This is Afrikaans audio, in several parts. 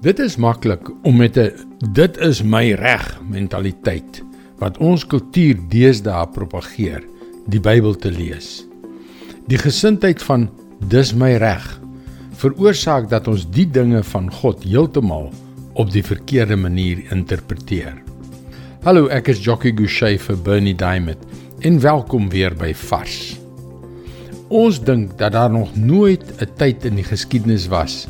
Dit is maklik om met 'n dit is my reg mentaliteit wat ons kultuur deesdae propageer, die Bybel te lees. Die gesindheid van dis my reg veroorsaak dat ons die dinge van God heeltemal op die verkeerde manier interpreteer. Hallo, ek is Jockey Gouchee vir Bernie Diamond en welkom weer by Vars. Ons dink dat daar nog nooit 'n tyd in die geskiedenis was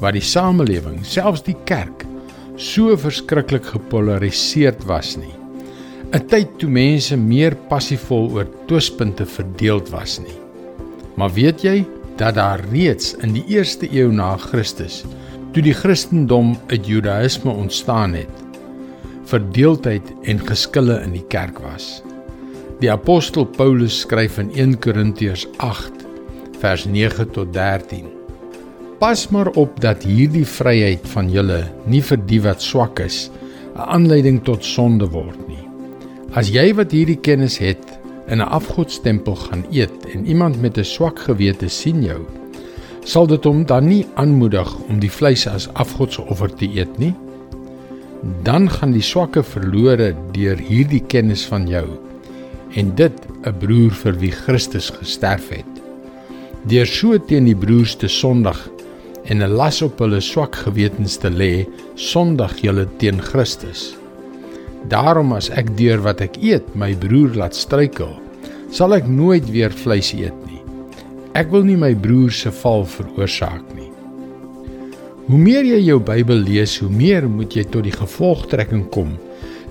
waar die samelewing, selfs die kerk, so verskriklik gepolariseerd was nie. 'n Tyd toe mense meer passievol oor twispunte verdeeld was nie. Maar weet jy dat daar reeds in die eerste eeu na Christus, toe die Christendom uit Judaïsme ontstaan het, verdeeldheid en geskille in die kerk was. Die apostel Paulus skryf in 1 Korintiërs 8 vers 9 tot 13 Pas maar op dat hierdie vryheid van julle nie vir die wat swak is 'n aanleiding tot sonde word nie. As jy wat hierdie kennis het in 'n afgodstempel gaan eet en iemand met 'n swak gewete sien jou, sal dit hom dan nie aanmoedig om die vleis as afgodsoffer te eet nie? Dan gaan die swakke verlore deur hierdie kennis van jou en dit 'n broer vir wie Christus gesterf het. Deur so teen die broers te sondig en 'n las op hulle swak gewetens te lê, sondig julle teen Christus. Daarom as ek deur wat ek eet my broer laat struikel, sal ek nooit weer vleis eet nie. Ek wil nie my broer se val veroorsaak nie. Hoe meer jy jou Bybel lees, hoe meer moet jy tot die gevolgtrekking kom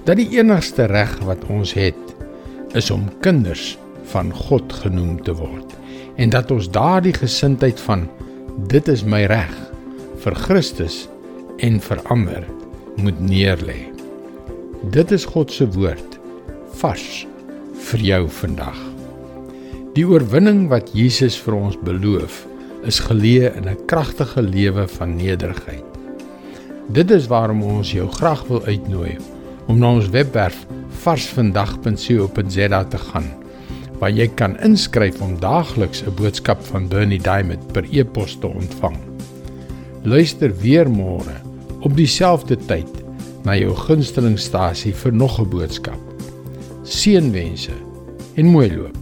dat die enigste reg wat ons het, is om kinders van God genoem te word en dat ons daardie gesindheid van dit is my reg vir Christus en vir ander moet neerlê. Dit is God se woord vars vir jou vandag. Die oorwinning wat Jesus vir ons beloof, is geleë in 'n kragtige lewe van nederigheid. Dit is waarom ons jou graag wil uitnooi om na ons webwerf varsvandag.co.za te gaan waar jy kan inskryf om daagliks 'n boodskap van Bernie Diamond per e-pos te ontvang. Luister weer môre op dieselfde tyd na jou gunstelingstasie vir nog 'n boodskap. Seënwense en mooi loop.